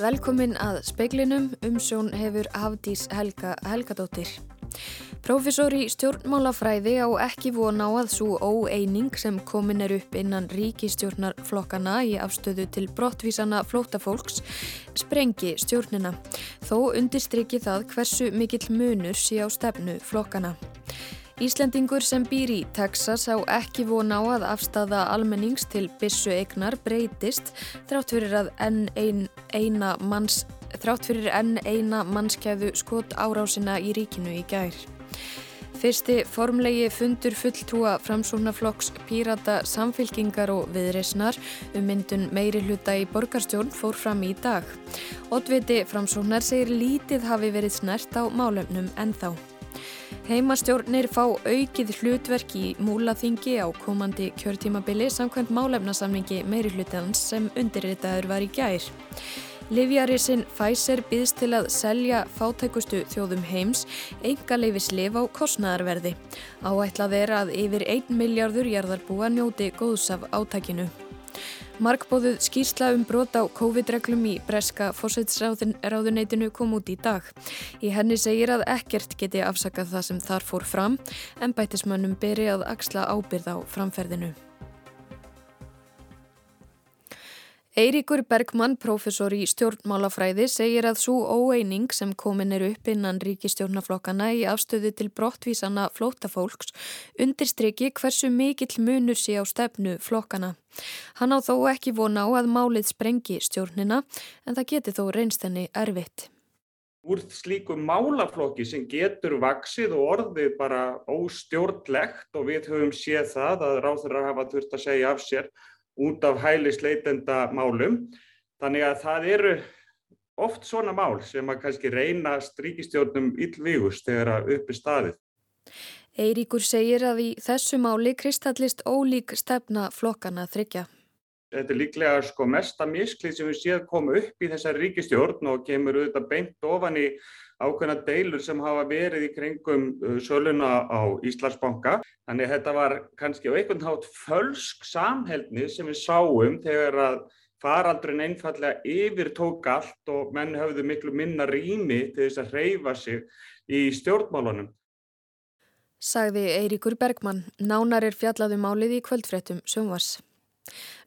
Velkomin að speiklinum umsjón hefur Hafdís Helga Helgadóttir. Profesor í stjórnmálafræði á ekki von á að svo óeining sem komin er upp innan ríkistjórnarflokkana í afstöðu til brottvísana flótafólks sprengi stjórnina. Þó undistriki það hversu mikill munur sé á stefnu flokkana. Íslendingur sem býr í Texas á ekki von á að afstafa almennings til bissu eignar breytist þrátt fyrir að enn ein, eina manns þrátt fyrir enn eina mannskæðu skot árásina í ríkinu í gær. Fyrsti formlegi fundur fulltrúa framsóknarflokks pírata samfylkingar og viðreysnar um myndun meiri hluta í borgarstjórn fór fram í dag. Oddviti framsóknar segir lítið hafi verið snert á málefnum ennþá. Heimastjórnir fá aukið hlutverk í múlaþingi á komandi kjörtímabili samkvæmt málefnasamningi meiri hlutans sem undirritaður var í gær. Livjarisinn Pfizer býðst til að selja fátækustu þjóðum heims enga leifis liv á kostnæðarverði. Áætlað er að yfir 1 miljardur jarðarbúa njóti góðs af átækinu. Markbóðuð skýrsla um brot á COVID-reglum í breska fórsætsráðuneytinu kom út í dag. Í henni segir að ekkert geti afsakað það sem þar fór fram en bætismönnum beri að axla ábyrð á framferðinu. Eiríkur Bergmann, professor í stjórnmálafræði, segir að svo óeining sem komin er upp innan ríkistjórnaflokkana í afstöðu til brottvísana flótafólks undirstriki hversu mikill munur sé á stefnu flokkana. Hann á þó ekki vona á að málið sprengi stjórnina en það geti þó reynst henni erfitt. Úr slíkum málaflokki sem getur vaksið og orðið bara óstjórnlegt og við höfum séð það að ráður að hafa þurft að segja af sér út af hælisleitenda málum. Þannig að það eru oft svona mál sem að kannski reyna stríkistjórnum yllvígust þegar að uppi staðið. Eiríkur segir að í þessu máli kristallist ólík stefna flokkana þryggja. Þetta er líklega sko mesta misklið sem við séum koma upp í þessari ríkistjórn og kemur auðvitað beint ofan í ákveðna deilur sem hafa verið í kringum uh, söluna á Íslandsbanka. Þannig að þetta var kannski á einhvern hát fölsk samhælni sem við sáum þegar að faraldurinn einfallega yfir tók allt og menn höfðu miklu minna rými til þess að hreyfa sig í stjórnmálunum. Sagði Eiríkur Bergmann, nánar er fjallaðum álið í kvöldfréttum sjónvars.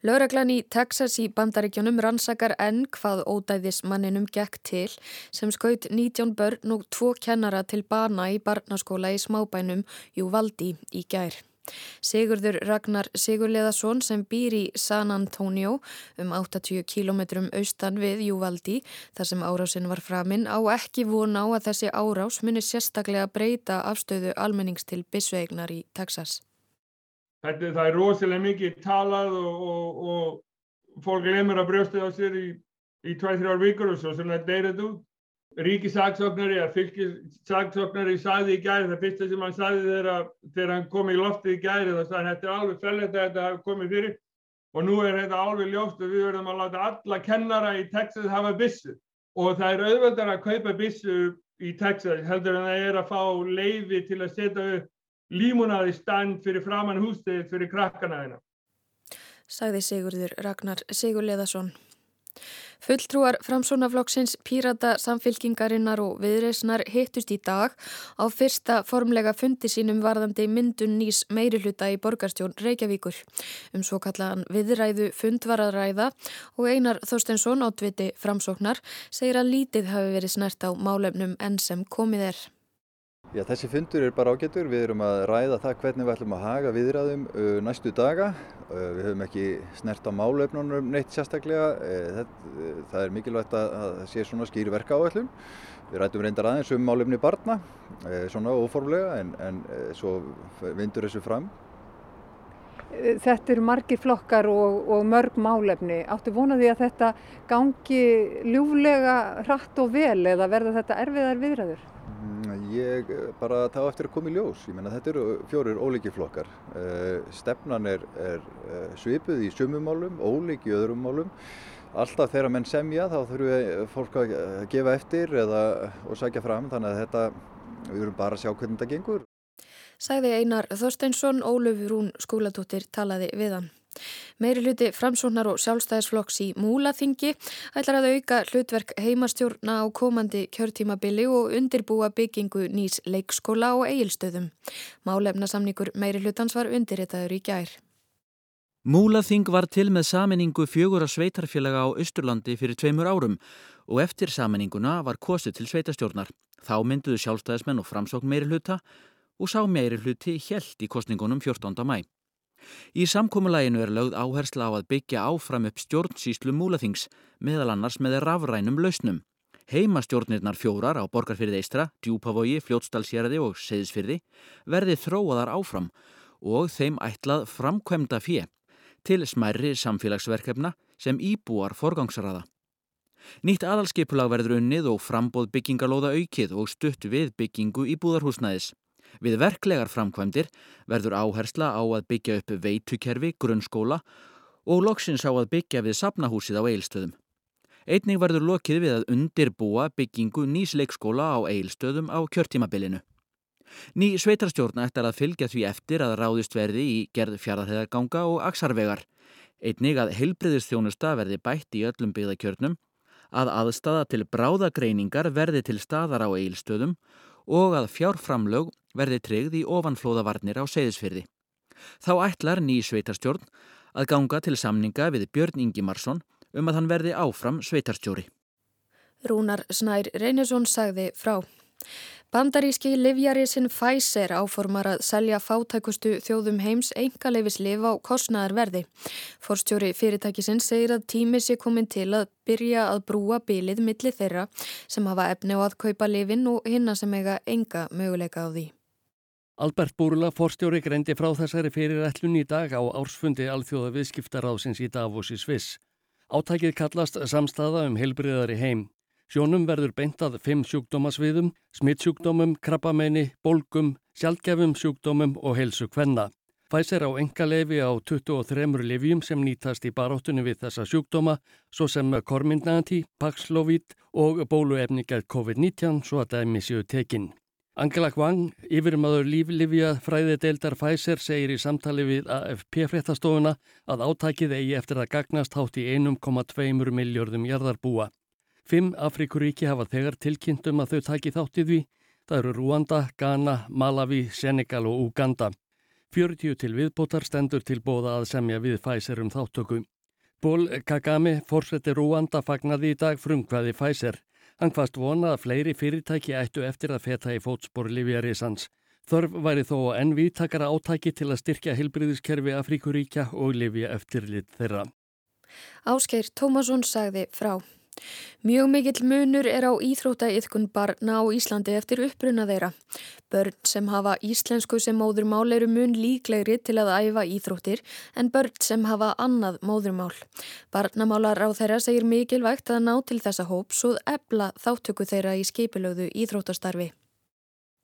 Lögreglan í Texas í bandaríkjónum rannsakar enn hvað ódæðismanninum gekk til sem skaut 19 börn og tvo kennara til bana í barnaskóla í smábænum Júvaldi í gær. Sigurður Ragnar Sigurleðarsson sem býr í San Antonio um 80 km austan við Júvaldi þar sem árásin var framinn á ekki von á að þessi árás munir sérstaklega breyta afstöðu almennings til bisveignar í Texas. Þetta, það er rosalega mikið talað og, og, og fólk lemur að brjósta á sér í, í 2-3 vikur og svo sem þetta deyrir út. Ríkisaksóknari eða fylgisaksóknari saði í gæri, það fyrsta sem hann saði þegar, þegar hann kom í loftið í gæri það saði þetta er alveg fellegt að þetta hafi komið fyrir og nú er þetta alveg ljóst og við verðum að láta alla kennara í Texas hafa bissu og það er auðvöldar að kaupa bissu í Texas heldur en það er að fá leiði til að setja upp límunaði stand fyrir framann hústið fyrir krakkana þeina. Sagði Sigurður Ragnar Sigurleðarsson. Fulltrúar framsónaflokksins Pírata samfylkingarinnar og viðreysnar hittust í dag á fyrsta formlega fundi sínum varðandi myndun nýs meirihluta í borgarstjón Reykjavíkur. Um svo kallaðan viðræðu fundvaraðræða og Einar Þorstensson átviti framsóknar segir að lítið hafi verið snert á málefnum enn sem komið er. Já, þessi fundur er bara ágættur. Við erum að ræða það hvernig við ætlum að haga viðræðum uh, næstu daga. Uh, við höfum ekki snert á málefnunum neitt sérstaklega. Uh, það, það er mikilvægt að það sé svona skýri verka áætlun. Við rætum reyndar aðeins um málefni barna, svona óformlega, en, en svo vindur þessu fram. Þetta eru margir flokkar og, og mörg málefni. Áttu vonaði að þetta gangi ljúflega hratt og vel eða verða þetta erfiðar viðræður? Ég bara þá eftir að koma í ljós. Ég menna þetta eru fjórir ólíki flokkar. Uh, stefnan er, er uh, svipuð í sumumálum, ólík í öðrum málum. Alltaf þegar menn semja þá þurfum fólk að gefa eftir eða, og sækja fram þannig að þetta, við verum bara að sjá hvernig þetta gengur. Sæði Einar Þorsteinsson, Óluf Rún skóladóttir talaði við hann. Meiri hluti framsóknar og sjálfstæðisflokks í Múlaþingi ætlar að auka hlutverk heimastjórna á komandi kjörtímabili og undirbúa byggingu nýs leikskóla og eigilstöðum. Málefnasamningur meiri hlutans var undirritaður í gær. Múlaþing var til með saminningu fjögur að sveitarfélaga á Östurlandi fyrir tveimur árum og eftir saminninguna var kosið til sveitastjórnar. Þá mynduðu sjálfstæðismenn og framsókn meiri hluta og sá meiri hluti helt í kostningunum 14. mæ. Í samkómulæginu er lögð áhersla á að byggja áfram upp stjórnsýslu múlaþings meðal annars með rafrænum lausnum. Heimastjórnirnar fjórar á Borgarfyrði Eistra, Djúpavogi, Fljótsdalsjæraði og Seyðisfyrði verði þróaðar áfram og þeim ætlað framkvæmda fjö til smærri samfélagsverkefna sem íbúar forgangsraða. Nýtt aðalskipulag verður unnið og frambóð byggingalóða aukið og stutt við byggingu í búðarhúsnæðis. Við verklegar framkvæmdir verður áhersla á að byggja upp veitukerfi, grunnskóla og loksins á að byggja við sapnahúsið á eilstöðum. Einning verður lokið við að undirbúa byggingu nýs leikskóla á eilstöðum á kjörtímabilinu. Ný sveitarstjórna eftir að fylgja því eftir að ráðist verði í gerð fjaraðheðarganga og aksarvegar. Einnig að heilbriðistjónusta verði bætt í öllum byggðakjörnum að aðstafa til bráðagreiningar verði til staðar á eilstöðum og að fjárframlög verði tryggð í ofanflóðavarnir á seyðisfyrði. Þá ætlar ný sveitarstjórn að ganga til samninga við Björn Ingimarsson um að hann verði áfram sveitarstjóri. Rúnar Snær Reynesson sagði frá. Bandaríski livjarisinn Pfizer áformar að selja fátækustu þjóðum heims engaleifis liv á kostnæðar verði. Forstjóri fyrirtækisinn segir að tími sé komin til að byrja að brúa bylið milli þeirra sem hafa efni á að kaupa lifin og hinna sem eiga enga möguleika á því. Albert Búrla, forstjóri, greindi frá þessari fyrirætlun í dag á ársfundi alþjóða viðskiptaráðsins í Davos í Sviss. Átækið kallast samstaða um heilbriðari heim. Sjónum verður beintað fimm sjúkdómasviðum, smittsjúkdómum, krabbameini, bólgum, sjálfgefum sjúkdómum og heilsu kvenna. Pfizer á enga lefi á 23 lifjum sem nýtast í baróttunni við þessa sjúkdóma, svo sem Kormindnanti, Paxlovid og bóluefningar COVID-19 svo að dæmi séu tekinn. Angela Kwang, yfirmaður líflifja fræðideildar Pfizer, segir í samtali við AFP fréttastofuna að átækið eigi eftir að gagnast hátt í 1,2 miljörðum jarðarbúa. Fimm Afrikuríki hafa þegar tilkynnt um að þau taki þátt í því. Það eru Rúanda, Ghana, Malawi, Senegal og Uganda. 40 til viðbótar stendur til bóða að semja við Pfizer um þáttöku. Ból Kagame, fórseti Rúanda, fagnaði í dag frumkvæði Pfizer. Hann hvaðst vona að fleiri fyrirtæki ættu eftir að feta í fótspor Livjarisans. Þörf væri þó enn viðtakara átæki til að styrkja hilbriðiskerfi Afrikuríkja og Livja eftirlit þeirra. Áskeir Tómasson sagði frá. Mjög mikill munur er á íþróttaiðkun barna á Íslandi eftir uppbruna þeirra. Börn sem hafa íslensku sem móðurmál eru mun líklegri til að æfa íþróttir en börn sem hafa annað móðurmál. Barnamálar á þeirra segir mikilvægt að ná til þessa hóps og ebla þáttöku þeirra í skipilögðu íþróttastarfi.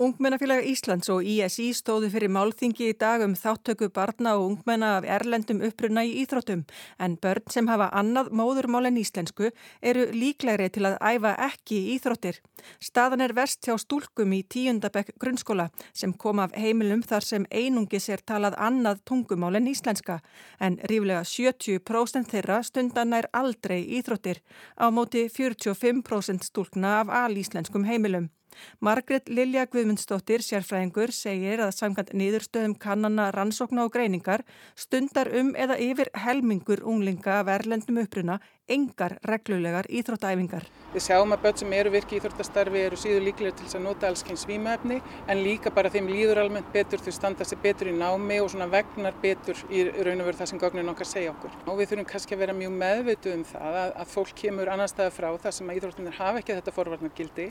Ungmennafélag Íslands og ISI stóðu fyrir málþingi í dag um þáttöku barna og ungmenna af erlendum uppruna í íþróttum en börn sem hafa annað móðurmál en íslensku eru líklegri til að æfa ekki í íþróttir. Staðan er verst hjá stúlkum í tíundabekk grunnskóla sem kom af heimilum þar sem einungis er talað annað tungumál en íslenska en ríflega 70% þeirra stundan er aldrei íþróttir á móti 45% stúlkna af alíslenskum heimilum. Margret Lilja Guðmundsdóttir, sérfræðingur, segir að samkvæmt niðurstöðum kannana rannsókna og greiningar stundar um eða yfir helmingur unglinga af erlendum uppruna engar reglulegar íþróttæfingar. Við sjáum að börn sem eru virki í íþróttastarfi eru síður líklega til að nota alls kynns vímaefni en líka bara þeim líður almennt betur, þau standa sér betur í námi og svona vegnar betur í raun og veru það sem gögnin okkar segja okkur. Og við þurfum kannski að vera mjög meðvituð um það að, að fólk kemur annar staða frá þar sem að íþróttinir hafa ekki þetta forvarnargildi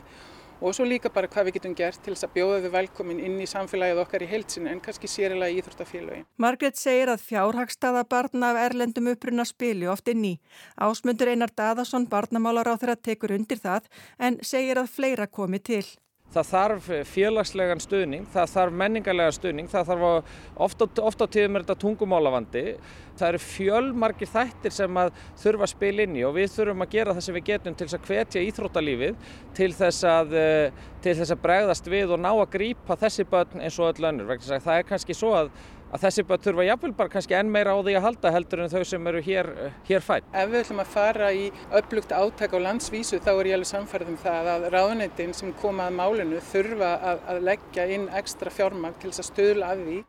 og svo líka bara hvað við getum gert til þess að bjóða við velkomin inn í samfélagið okkar í heilsinu en kannski sérilega í Íþróttafélagi. Margret segir að fjárhagstaða barna af erlendum uppruna spili oft inn í. Ásmundur Einar Daðarsson barnamálar á þeirra tekur undir það en segir að fleira komi til. Það þarf félagslegan stuðning, það þarf menningarlega stuðning, það þarf ofta, ofta á tíðum er þetta tungumálavandi. Það eru fjölmargir þættir sem að þurfa að spila inn í og við þurfum að gera það sem við getum til þess að hvetja íþróttalífið til þess að, til þess að bregðast við og ná að grípa þessi börn eins og öll önnur. Það er kannski svo að að þessi bara þurfa jafnvel bara kannski enn meira á því að halda heldur en þau sem eru hér, hér fætt. Ef við ætlum að fara í upplugt átæk á landsvísu þá er ég alveg samfærið um það að ráðnættin sem koma að málinu þurfa að, að leggja inn ekstra fjármagn til þess að stöðla að því.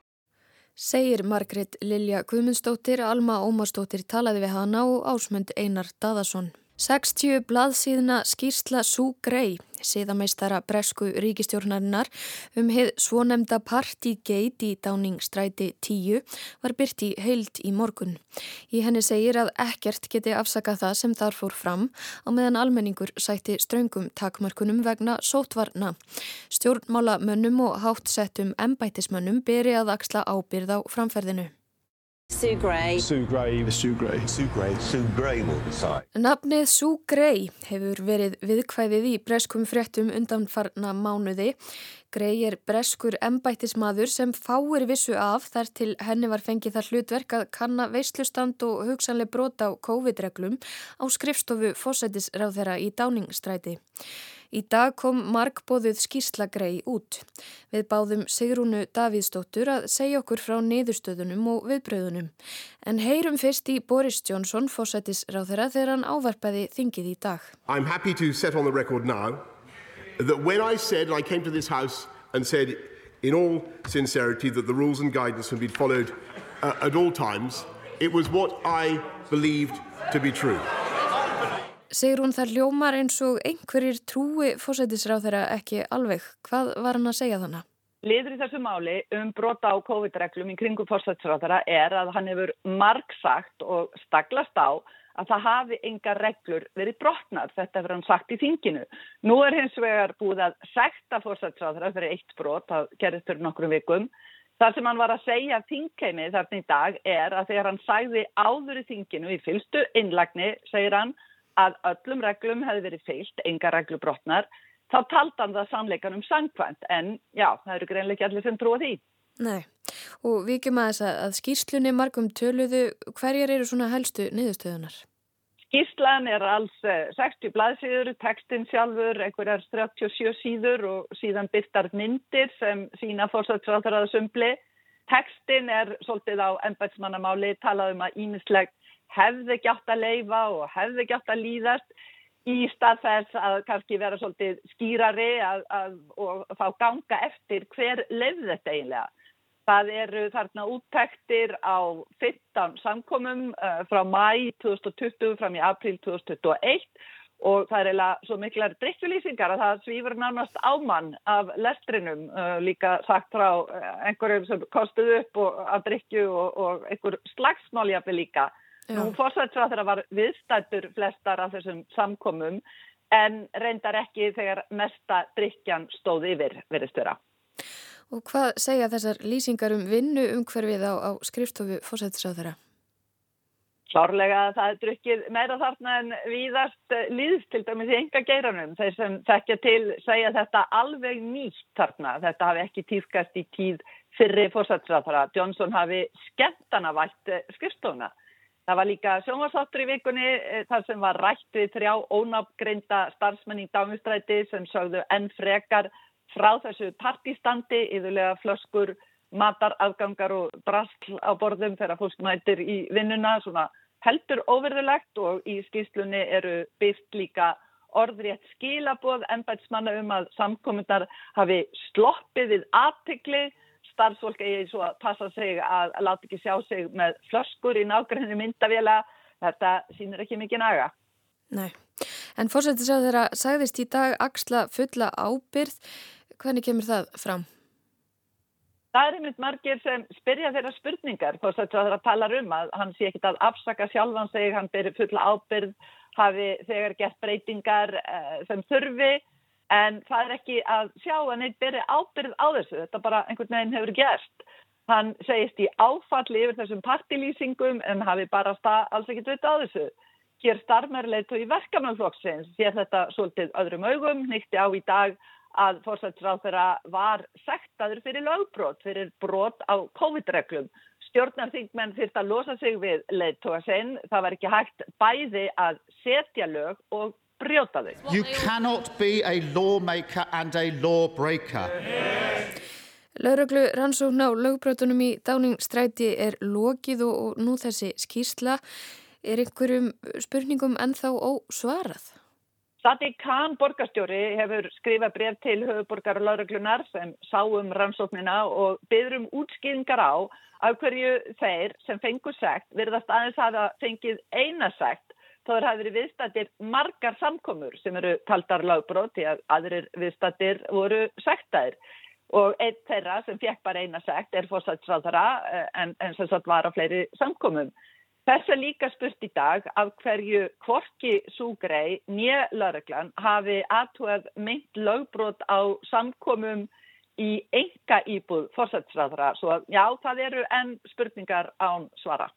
Segir Margret Lilja Guðmundsdóttir, Alma Ómarsdóttir talaði við hana og ásmönd Einar Daðarsson. 60 blaðsíðna skýrsla Sú Grey, síðameistara bresku ríkistjórnarinnar um heið svonemda Partygate í dáningsstræti 10 var byrt í heild í morgun. Í henni segir að ekkert geti afsakað það sem þar fór fram á meðan almenningur sætti ströngum takmarkunum vegna sótvarna. Stjórnmála mönnum og háttsettum embætismönnum beri að axla ábyrð á framferðinu. Sue Gray. Sue Gray. Sue Gray. Sue Gray. Sue Gray will decide. Nafnið Sue Gray hefur verið viðkvæðið í breskum fréttum undanfarna mánuði. Gray er breskur embættismadur sem fáir vissu af þar til henni var fengið þar hlutverk að kanna veislustand og hugsanlega brota á COVID-reglum á skrifstofu fósætisráð þeirra í dáningsstræti. Í dag kom markbóðuð skýrslagrei út. Við báðum Sigrúnu Davíðsdóttur að segja okkur frá niðurstöðunum og viðbröðunum. En heyrum fyrst í Boris Johnson, fósættisráð þeirra, þegar hann ávarpaði þingið í dag. I'm happy to set on the record now that when I said, I came to this house and said in all sincerity that the rules and guidance would be followed uh, at all times, it was what I believed to be true. Segir hún það ljómar eins og einhverjir trúi fósætisráð þeirra ekki alveg. Hvað var hann að segja þannig? Liður í þessu máli um brota á COVID-reglum í kringum fósætisráð þeirra er að hann hefur margsagt og staglast á að það hafi enga reglur verið brotnar. Þetta hefur hann sagt í þinginu. Nú er hins vegar búið að sekta fósætisráð þeirra fyrir eitt brot, það gerist fyrir nokkrum vikum. Það sem hann var að segja þingkeimi þarna í dag er að þegar hann sagði áður í þinginu í fylstu innlagni, segir hann, að öllum reglum hefði verið feilt, enga reglubrotnar, þá taldi hann það sannleikanum sangkvæmt en já, það eru greinlega ekki allir sem trúa því. Nei, og við ekki maður þess að skýrslunni margum töluðu, hverjar eru svona helstu niðurstöðunar? Skýrslan er alls 60 blaðsíður, textin sjálfur, einhverjar 37 síður og síðan byrtar myndir sem sína fórsætsráðaraðasumbli. Textin er svolítið á ennbætsmannamáli, talað um að ímislegt hefði átt að leifa og hefði átt að líðast í stað þess að kannski vera svolítið skýrari að, að, og fá ganga eftir hver leið þetta eiginlega. Það eru þarna úttektir á 15 samkomum uh, frá mæ 2020 fram í april 2021 og það er eiginlega svo miklar drikkjulýsingar að það svífur nánast ámann af lestrinum uh, líka sagt frá uh, einhverjum sem kostuð upp og, af drikkju og, og einhver slagsmáljafi líka. Nú fórsætsráður var viðstættur flestar af þessum samkomum en reyndar ekki þegar mesta drikjan stóð yfir verðistöra. Og hvað segja þessar lýsingar um vinnu umhverfið á, á skrifstofu fórsætsráðura? Klárlega það er drukkið meira þarna en víðast líðst til dæmis í enga geiranum. Þeir sem þekkja til segja þetta alveg nýtt þarna. Þetta hafi ekki týðkast í tíð fyrri fórsætsráðara. Johnson hafi skemmtana vært skrifstofuna. Það var líka sjónvarsáttur í vikunni þar sem var rætt við þrjá ónafngreinda starfsmenn í dámustræti sem sögðu enn frekar frá þessu partistandi, yfirlega flöskur, matarafgangar og drasl á borðum þegar fólk mætir í vinnuna, svona heldur óverðulegt og í skýrslunni eru byrst líka orðrétt skilaboð ennbætsmanna um að samkomundar hafi sloppið við aðtikli starfsfólk eigi svo að passa sig að láta ekki sjá sig með flöskur í nákvæmni myndavila. Þetta sínir ekki mikið naga. Nei, en fórsættis að þeirra sagðist í dag axla fulla ábyrð. Hvernig kemur það fram? Það er einmitt margir sem spyrja þeirra spurningar. Fórsættis að þeirra talar um að hann sé ekki að afsaka sjálfan sig, hann byrja fulla ábyrð, hafi þegar gett breytingar sem þurfi. En það er ekki að sjá að neitt beri ábyrð á þessu. Þetta bara einhvern veginn hefur gerst. Hann segist í áfalli yfir þessum partilýsingum en hafi bara alls ekkert vita á þessu. Hér starfmerleitu í verkamannflokksins sér þetta svolítið öðrum augum. Nýtti á í dag að fórsætsráð þeirra var sektaður fyrir lögbrot, fyrir brot á COVID-reglum. Stjórnarþingmenn þurft að losa sig við leittóa sinn. Það var ekki hægt bæði að setja lög og brjóta þau. You cannot be a lawmaker and a lawbreaker. Lauraglu rannsókn á lögbrötunum í dáningstræti er lokið og, og nú þessi skýrsla er einhverjum spurningum ennþá ósvarað. Sati Kahn borgarstjóri hefur skrifað bref til höfuborgar og lauraglunar sem sáum rannsóknina og byður um útskýringar á af hverju þeir sem fengur segt virðast aðeins hafa fengið eina segt þó er hafi verið viðstættir margar samkomur sem eru taldar lagbrót því að aðrir viðstættir voru segtaðir og einn þeirra sem fekk bara eina sekt er fórsætsráðara eh, en, en sem sagt var á fleiri samkomum. Þess er líka spurt í dag af hverju kvorki súgrei nýja lauruglan hafi aðtúað meint lögbrot á samkomum í enga íbúð fórsætsráðara. Svo já, það eru enn spurningar án svara.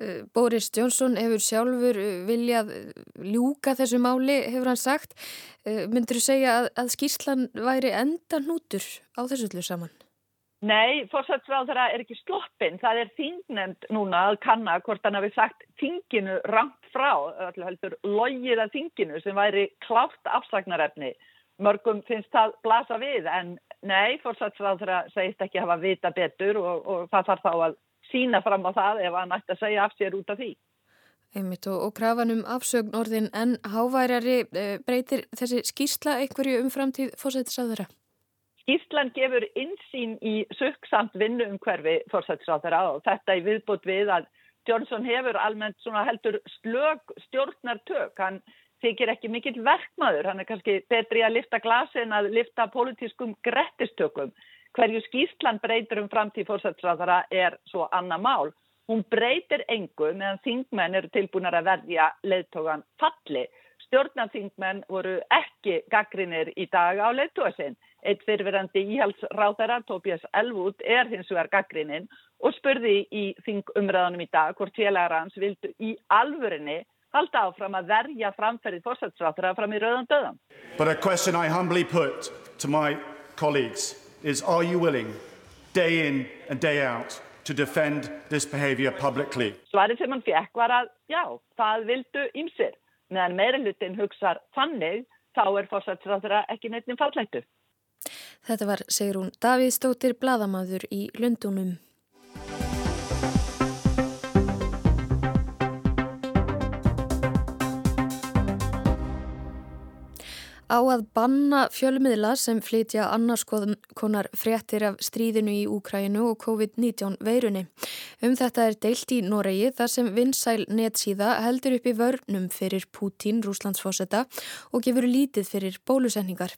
Eh, Boris Johnson hefur sjálfur eh, viljað eh, ljúka þessu máli, hefur hann sagt. Myndur þú segja að, að skýrslan væri enda nútur á þessu öllu saman? Nei, fórsætsráðara er ekki sloppin. Það er þingnemnd núna að kanna hvort hann hafi sagt þinginu rangt frá, öllu heldur logið að þinginu sem væri klátt afsagnarefni. Mörgum finnst það blasa við en nei, fórsætsráðara segist ekki hafa vita betur og, og það þarf þá að sína fram á það ef hann ætti að segja af sér út af því. Einmitt og, og krafanum afsögn orðin en háværari e, breytir þessi skýrsla einhverju um framtíð fórsættisáðara? Skýrslan gefur insýn í söksamt vinnu um hverfi fórsættisáðara og þetta er viðbútt við að Johnson hefur almennt heldur slög stjórnartök. Hann þykir ekki mikill verkmaður. Hann er kannski betri að lifta glasi en að lifta politískum grettistökum. Hverju skýrslan breytir um framtíð fórsætsráðara er svo annað mál. Hún breytir engu meðan þingmenn eru tilbúinar að verðja leðtogan falli. Stjórnarþingmenn voru ekki gaggrinir í dag á leðtogasinn. Eitt fyrirverandi íhalsráðara, Tobias Elwood, er hins vegar gaggrinin og spurði í þingumræðanum í dag hvort félagar hans vildu í alvörinni halda áfram að verja framferðið fórsætsráðara fram í rauðan döðan. Is are you willing day in and day out to defend this behavior publicly? Svarið sem hann fekk var að já, það vildu ymsir. Meðan meirilutin hugsar þannig, þá er fórsætsráðara ekki neittnum fallættu. Þetta var Sigrún Davíðstóttir, bladamadur í Lundunum. Á að banna fjölmiðla sem flytja annars konar fréttir af stríðinu í Úkrænu og COVID-19 veirunni. Um þetta er deilt í Noregi þar sem vinsæl netsíða heldur upp í vörnum fyrir Pútín, Rúslandsfósetta og gefur lítið fyrir bólusetningar.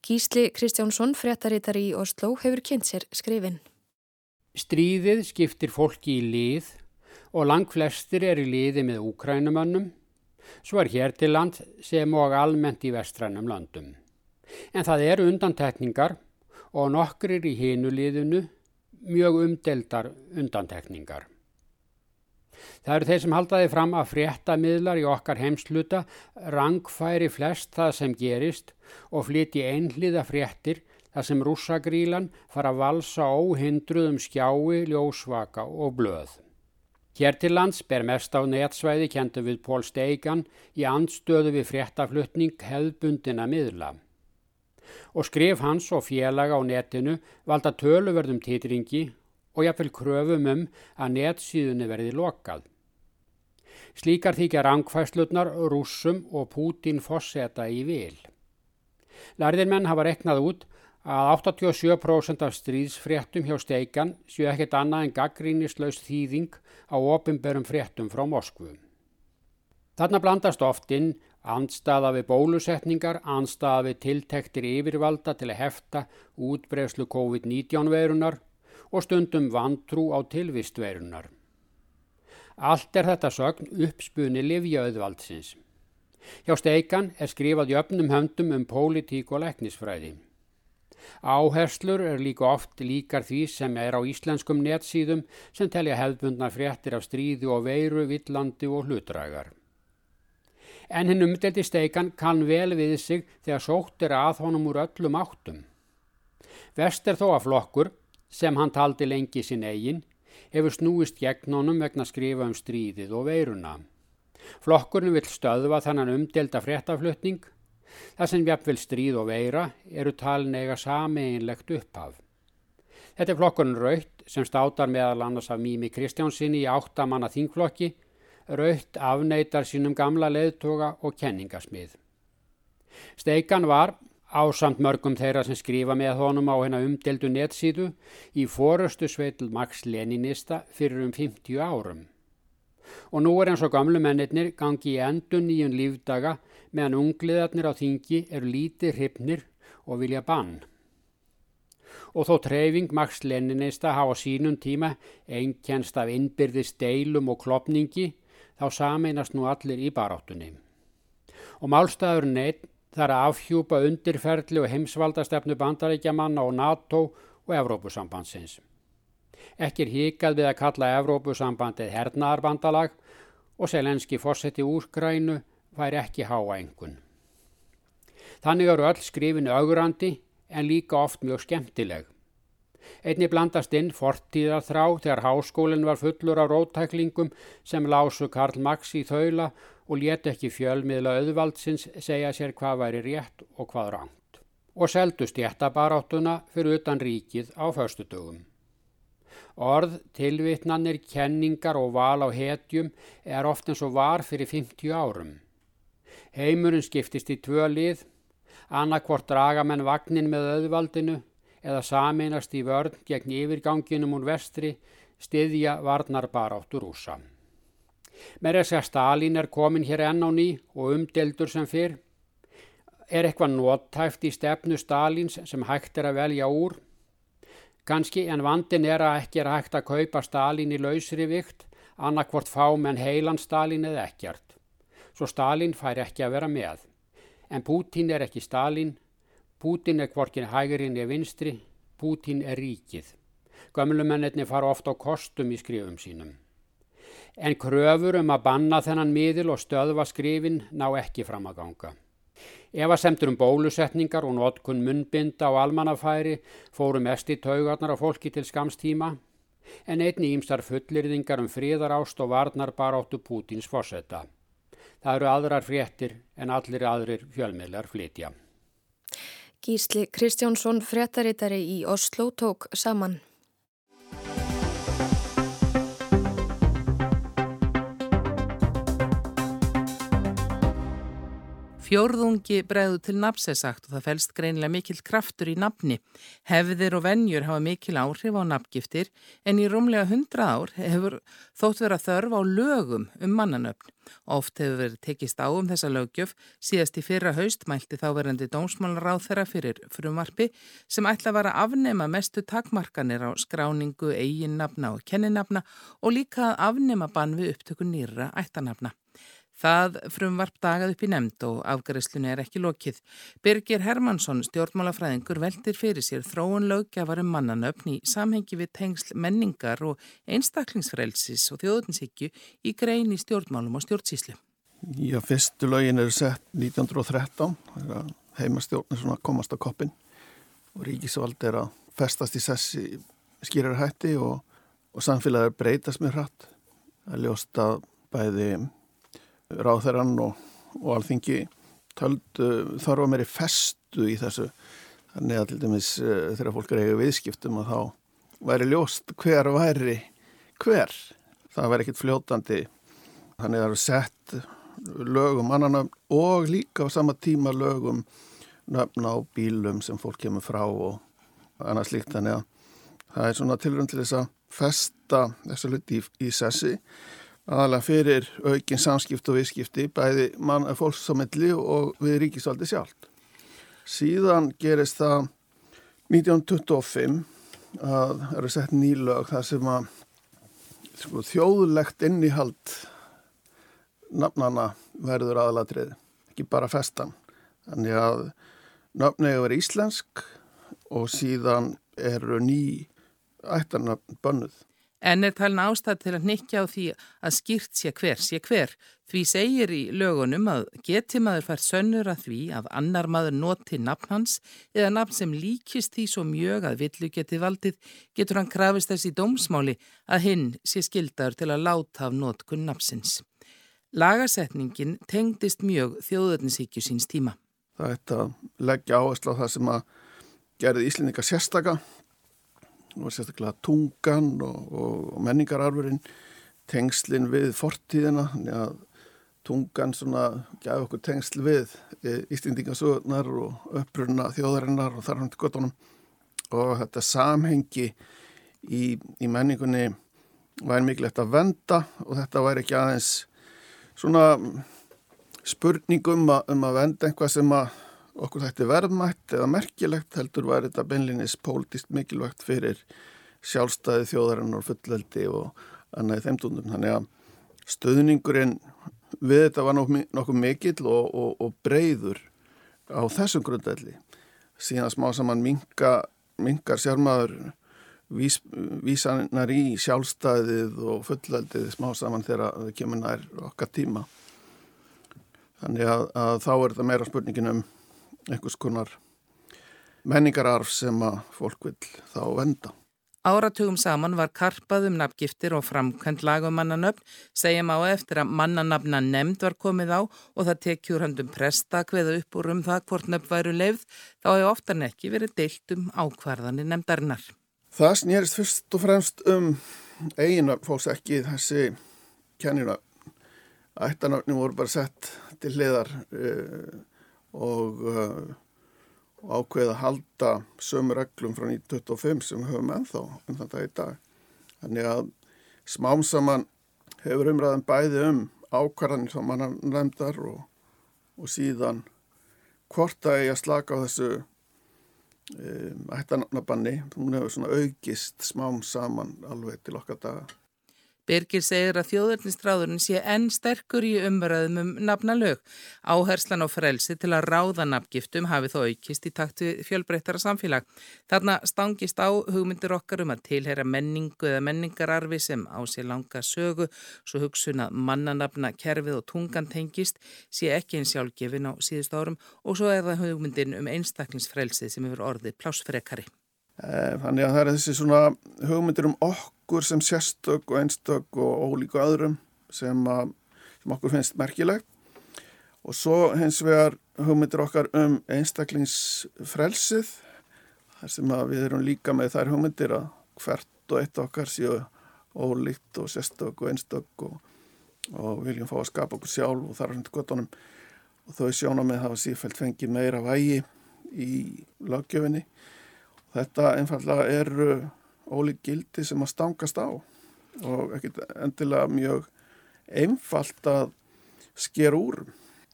Gísli Kristjánsson, fréttarittar í Oslo, hefur kynnt sér skrifin. Stríðið skiptir fólki í lið og lang flestir er í liði með Úkrænumannum svo er hér til land sem og almennt í vestrænum landum. En það eru undantekningar og nokkrir í hinuliðinu mjög umdeldar undantekningar. Það eru þeir sem haldaði fram að fréttamiðlar í okkar heimsluta rangfæri flest það sem gerist og flyti einhliða fréttir þar sem rússagrílan fara að valsa óhindruðum skjái, ljósvaka og blöð. Hér til lands ber mest á netsvæði kentu við Pól Steigan í andstöðu við fréttaflutning hefðbundina miðla. Og skrif hans og félaga á netinu valda töluverðum titringi og jáfnvel kröfum um að netsíðunni verði lokað. Slíkar þykja rangfæslutnar rússum og Pútin fosseta í vil. Lærðir menn hafa reknað út að 87% af stríðsfréttum hjá steikan séu ekkert annað en gaggrínislaus þýðing á opimberum fréttum frá Moskvu. Þarna blandast oft inn andstaða við bólusetningar, andstaða við tiltektir yfirvalda til að hefta útbreyslu COVID-19 verunar og stundum vantrú á tilvist verunar. Allt er þetta sögn uppspunni livjaauðvaldsins. Hjá steikan er skrifað jöfnum höndum um pólitík og læknisfræði. Áherslur er líka oft líkar því sem er á íslenskum netsíðum sem telja hefðbundna fréttir af stríði og veiru, villandi og hlutrægar. En hinn umdeldi steikan kann vel við sig þegar sótt er að honum úr öllum áttum. Vest er þó að flokkur, sem hann taldi lengi sin eigin, hefur snúist gegn honum vegna skrifa um stríðið og veiruna. Flokkurinn vil stöðva þannan umdelda fréttaflutning Það sem jafnvel stríð og veira eru talin eiga sameinlegt upphaf. Þetta er flokkurinn Raut sem státar meðal annars af Mími Kristjánsinni í áttamanna þingflokki. Raut afneitar sínum gamla leðtoga og kenningasmið. Steikan var, ásamt mörgum þeirra sem skrifa með honum á hennar umdeldu netsíðu, í forustu sveitl Max Leninista fyrir um 50 árum. Og nú er eins og gamlu mennirnir gangi í endun nýjun lífdaga meðan ungliðarnir á þingi eru lítið hrypnir og vilja bann og þó treyfing Max Leninista hafa sínum tíma einkennst af innbyrðist deilum og klopningi þá sameinast nú allir í baráttunni. Og málstæður neitt þar að afhjúpa undirferðli og heimsvaldastefnu bandaríkjamanna og NATO og Evrópusambandsins. Ekki er híkað við að kalla Evrópusambandið hernaðarbandalag og selenski fósetti úrgrænu fær ekki háa engun. Þannig eru öll skrifinu augurandi en líka oft mjög skemmtileg. Einni blandast inn fortíðarþrá þegar háskólinn var fullur af rótæklingum sem lásu Karl Max í þaula og let ekki fjölmiðla auðvaldsins segja sér hvað væri rétt og hvað ránt. Og seldust jættabaráttuna fyrir utan ríkið á föstudögum. Orð, tilvitnanir, kenningar og val á hetjum er oft eins og var fyrir 50 árum. Heimurinn skiptist í tvö lið annarkvort draga menn vagnin með auðvaldinu eða sameinast í vörn gegn yfirganginum úr vestri stiðja varnarbaráttur úsa. Mér er sér Stalin er komin hér enn á ný og umdeldur sem fyrr. Er eitthvað nóttæft í stefnu Stalins sem hægt er að velja úr? Kanski en vandin er að ekki er hægt að kaupa Stalin í lausri vikt, annarkvort fá menn heilan Stalin eða ekkert. Svo Stalin fær ekki að vera með. En Pútín er ekki Stalin, Pútín er hvorkin hægurinn eða vinstri, Pútín er ríkið. Gömlumennirni fara ofta á kostum í skrifum sínum. En kröfur um að banna þennan miðil og stöðva skrifin ná ekki fram að ganga. Ef að semtur um bólusetningar og notkun munnbinda og almannafæri fóru mest í taugarnar á fólki til skamstíma, en einni ímsar fullirðingar um fríðarást og varnar bara áttu Pútins fósetta. Það eru aðrar fréttir en allir aðrir fjölmiðlar flytja. Gísli Kristjánsson fréttaritari í Oslo tók saman. Fjórðungi bregðu til nafnsesagt og það fælst greinilega mikill kraftur í nafni. Hefðir og vennjur hafa mikil áhrif á nafngiftir en í rúmlega hundra ár hefur þótt vera þörf á lögum um mannanöfn. Oft hefur verið tekist á um þessa lögjöf síðast í fyrra haust mælti þáverandi dómsmálaráð þeirra fyrir frumarpi sem ætla að vara að afnema mestu takmarkanir á skráningu, eiginnafna og kenninafna og líka að afnema bann við upptöku nýra ættanafna. Það frumvarp dagað upp í nefnd og afgærislunni er ekki lokið. Birgir Hermansson, stjórnmálafræðingur, veldir fyrir sér þróun löggjafarum mannanöfn í samhengi við tengsl menningar og einstaklingsfrelsis og þjóðutinshyggju í grein í stjórnmálum og stjórnsíslu. Já, fyrstu lögin eru sett 1913, heimastjórnir svona komast á koppin og ríkisvald er að festast í sessi skýrar hætti og, og samfélagið breytast með hratt. Það er ljóst að bæði ráþæran og, og alþingi töldu þarfa meiri festu í þessu. Þannig að til dæmis uh, þegar fólk er eiga viðskiptum að þá væri ljóst hver væri hver. Það væri ekkit fljótandi. Þannig að það eru sett lögum annan og líka á sama tíma lögum nöfna á bílum sem fólk kemur frá og annars líkt þannig að það er svona tilrönd til þess að festa þessu luti í, í sessi aðalega fyrir aukin samskipt og viðskipti bæði mann, fólksamilli og við ríkisvaldi sjálf. Síðan gerist það 1925 að eru sett nýlög þar sem að sko, þjóðlegt innihald nafnana verður aðalatrið, ekki bara festan. Þannig að nafnegu er íslensk og síðan eru ný ættarnafn bönnuð. En er talin ástæð til að nikja á því að skýrt sé hver sé hver. Því segir í lögunum að geti maður fært sönnur að því að annar maður noti nafn hans eða nafn sem líkist því svo mjög að villu geti valdið getur hann krafist þess í dómsmáli að hinn sé skildaður til að láta af notkun nafnsins. Lagasetningin tengdist mjög þjóðurnisíkju síns tíma. Það er þetta leggja áherslu á það sem að gerði Íslendinga sérstaka og sérstaklega tungan og, og menningararfurinn, tengslinn við fortíðina, að tungan svona gæði okkur tengsl við Ístindingasögurnar og uppruna þjóðarinnar og þarfum til gottunum og þetta samhengi í, í menningunni væri mikilvægt að venda og þetta væri ekki aðeins svona spurningum um, um að venda einhvað sem að okkur er verðmætt eða merkilegt heldur væri þetta beinlinis pólitist mikilvægt fyrir sjálfstæði þjóðarinn og fullveldi og annað í þeim tónum. Þannig að stöðningurinn við þetta var nokkuð mikill og, og, og breyður á þessum grundvelli. Síðan smá saman minga, mingar sjármaður vís, vísanar í sjálfstæðið og fullveldið smá saman þegar það kemur nær okkar tíma. Þannig að, að þá er þetta meira spurningin um einhvers konar menningararf sem að fólk vil þá venda. Áratugum saman var karpað um nafngiftir og framkvæmt lagumannanöfn, segjum á eftir að mannanafna nefnd var komið á og það tekjur handum presta hveða upp úr um það hvort nöfn væru leifð, þá hefur oftan ekki verið deilt um ákvarðanir nefndarinnar. Það snýrist fyrst og fremst um eiginöfn fólks ekki þessi kenninöfn. Ættanöfnum voru bara sett til hliðar uh, og, uh, og ákveða að halda sömu reglum frá 1925 sem við höfum ennþá um þetta í dag. Þannig að smám saman hefur umræðan bæði um ákvarðanir sem mann nefndar og, og síðan hvort að ég að slaka á þessu um, ættanabbanni. Hún hefur svona augist smám saman alveg til okkar daga. Birgir segir að þjóðurnisstráðurinn sé enn sterkur í umræðum um nafnalög. Áherslan á frelsi til að ráða nafngiftum hafi þó aukist í takt við fjölbreyttara samfélag. Þarna stangist á hugmyndir okkar um að tilhera menningu eða menningararfi sem á sér langa sögu, svo hugsun að mannanafna, kerfið og tungan tengist sé ekki einn sjálfgefin á síðust árum og svo er það hugmyndin um einstaklingsfrelsið sem hefur orðið plásfrekari. Eh, þannig að það er þessi svona hugmyndir um okkur sem sérstök og einstök og ólíku öðrum sem, að, sem okkur finnst merkilegt. Og svo hins vegar hugmyndir okkar um einstaklingsfrelsið þar sem við erum líka með þær hugmyndir að hvert og eitt okkar séu ólíkt og sérstök og einstök og, og viljum fá að skapa okkur sjálf og þar hundi gottunum og þau sjónum með hafa sífælt fengið meira vægi í lögjöfinni Þetta einfallega eru ólík gildi sem að stangast á og ekkert endilega mjög einfalt að sker úr.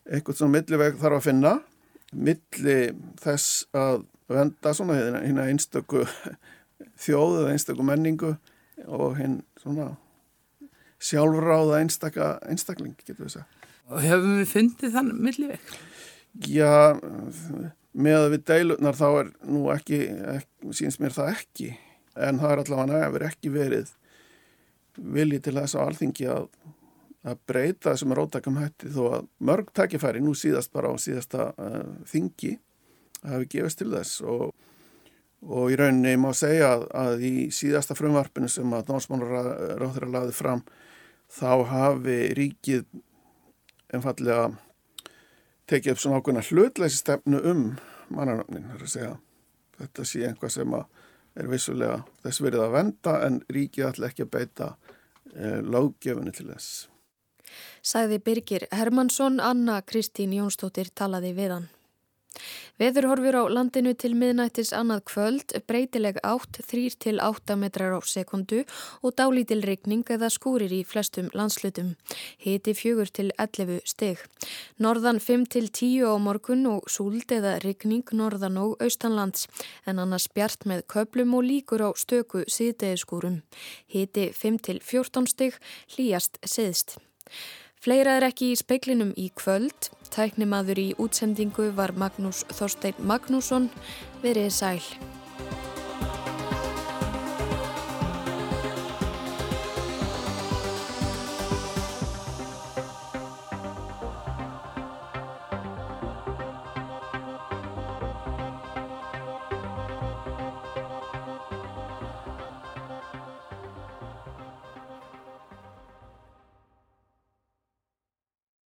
Eitthvað svona milliveg þarf að finna, milli þess að venda svona hérna einstöku þjóðu eða einstöku menningu og hinn svona sjálfráða einstaka einstakling, getur við að segja. Og hefum við fundið þann milliveg? Já, með að við deilurnar þá er nú ekki, ekki síns mér það ekki en það er allavega nefnir ekki verið vilji til þess að alþingi að, að breyta þessum rótækum hætti þó að mörg takkifæri nú síðast bara á síðasta uh, þingi hafi gefist til þess. Og, og í rauninni má segja að, að í síðasta frumvarpinu sem að námsmálaráður laði fram þá hafi ríkið einfallega tekið upp svona ákveðna hlutleysi stefnu um að segja. Þetta sé einhvað sem er vissulega þess verið að venda en ríkið ætla ekki að beita eh, lággefunni til þess. Sæði Birgir Hermansson, Anna Kristín Jónsdóttir talaði við hann. Veður horfur á landinu til miðnættis annað kvöld, breytileg átt 3 til 8 metrar á sekundu og dálítil regning eða skúrir í flestum landslutum. Hiti fjögur til 11 steg. Norðan 5 til 10 á morgun og súld eða regning norðan og austanlands en annars bjart með köplum og líkur á stöku síðdegiskúrum. Hiti 5 til 14 steg, hlýjast seðst. Fleira er ekki í speiklinum í kvöld. Tæknimaður í útsendingu var Magnús Þorstein Magnússon. Verið sæl.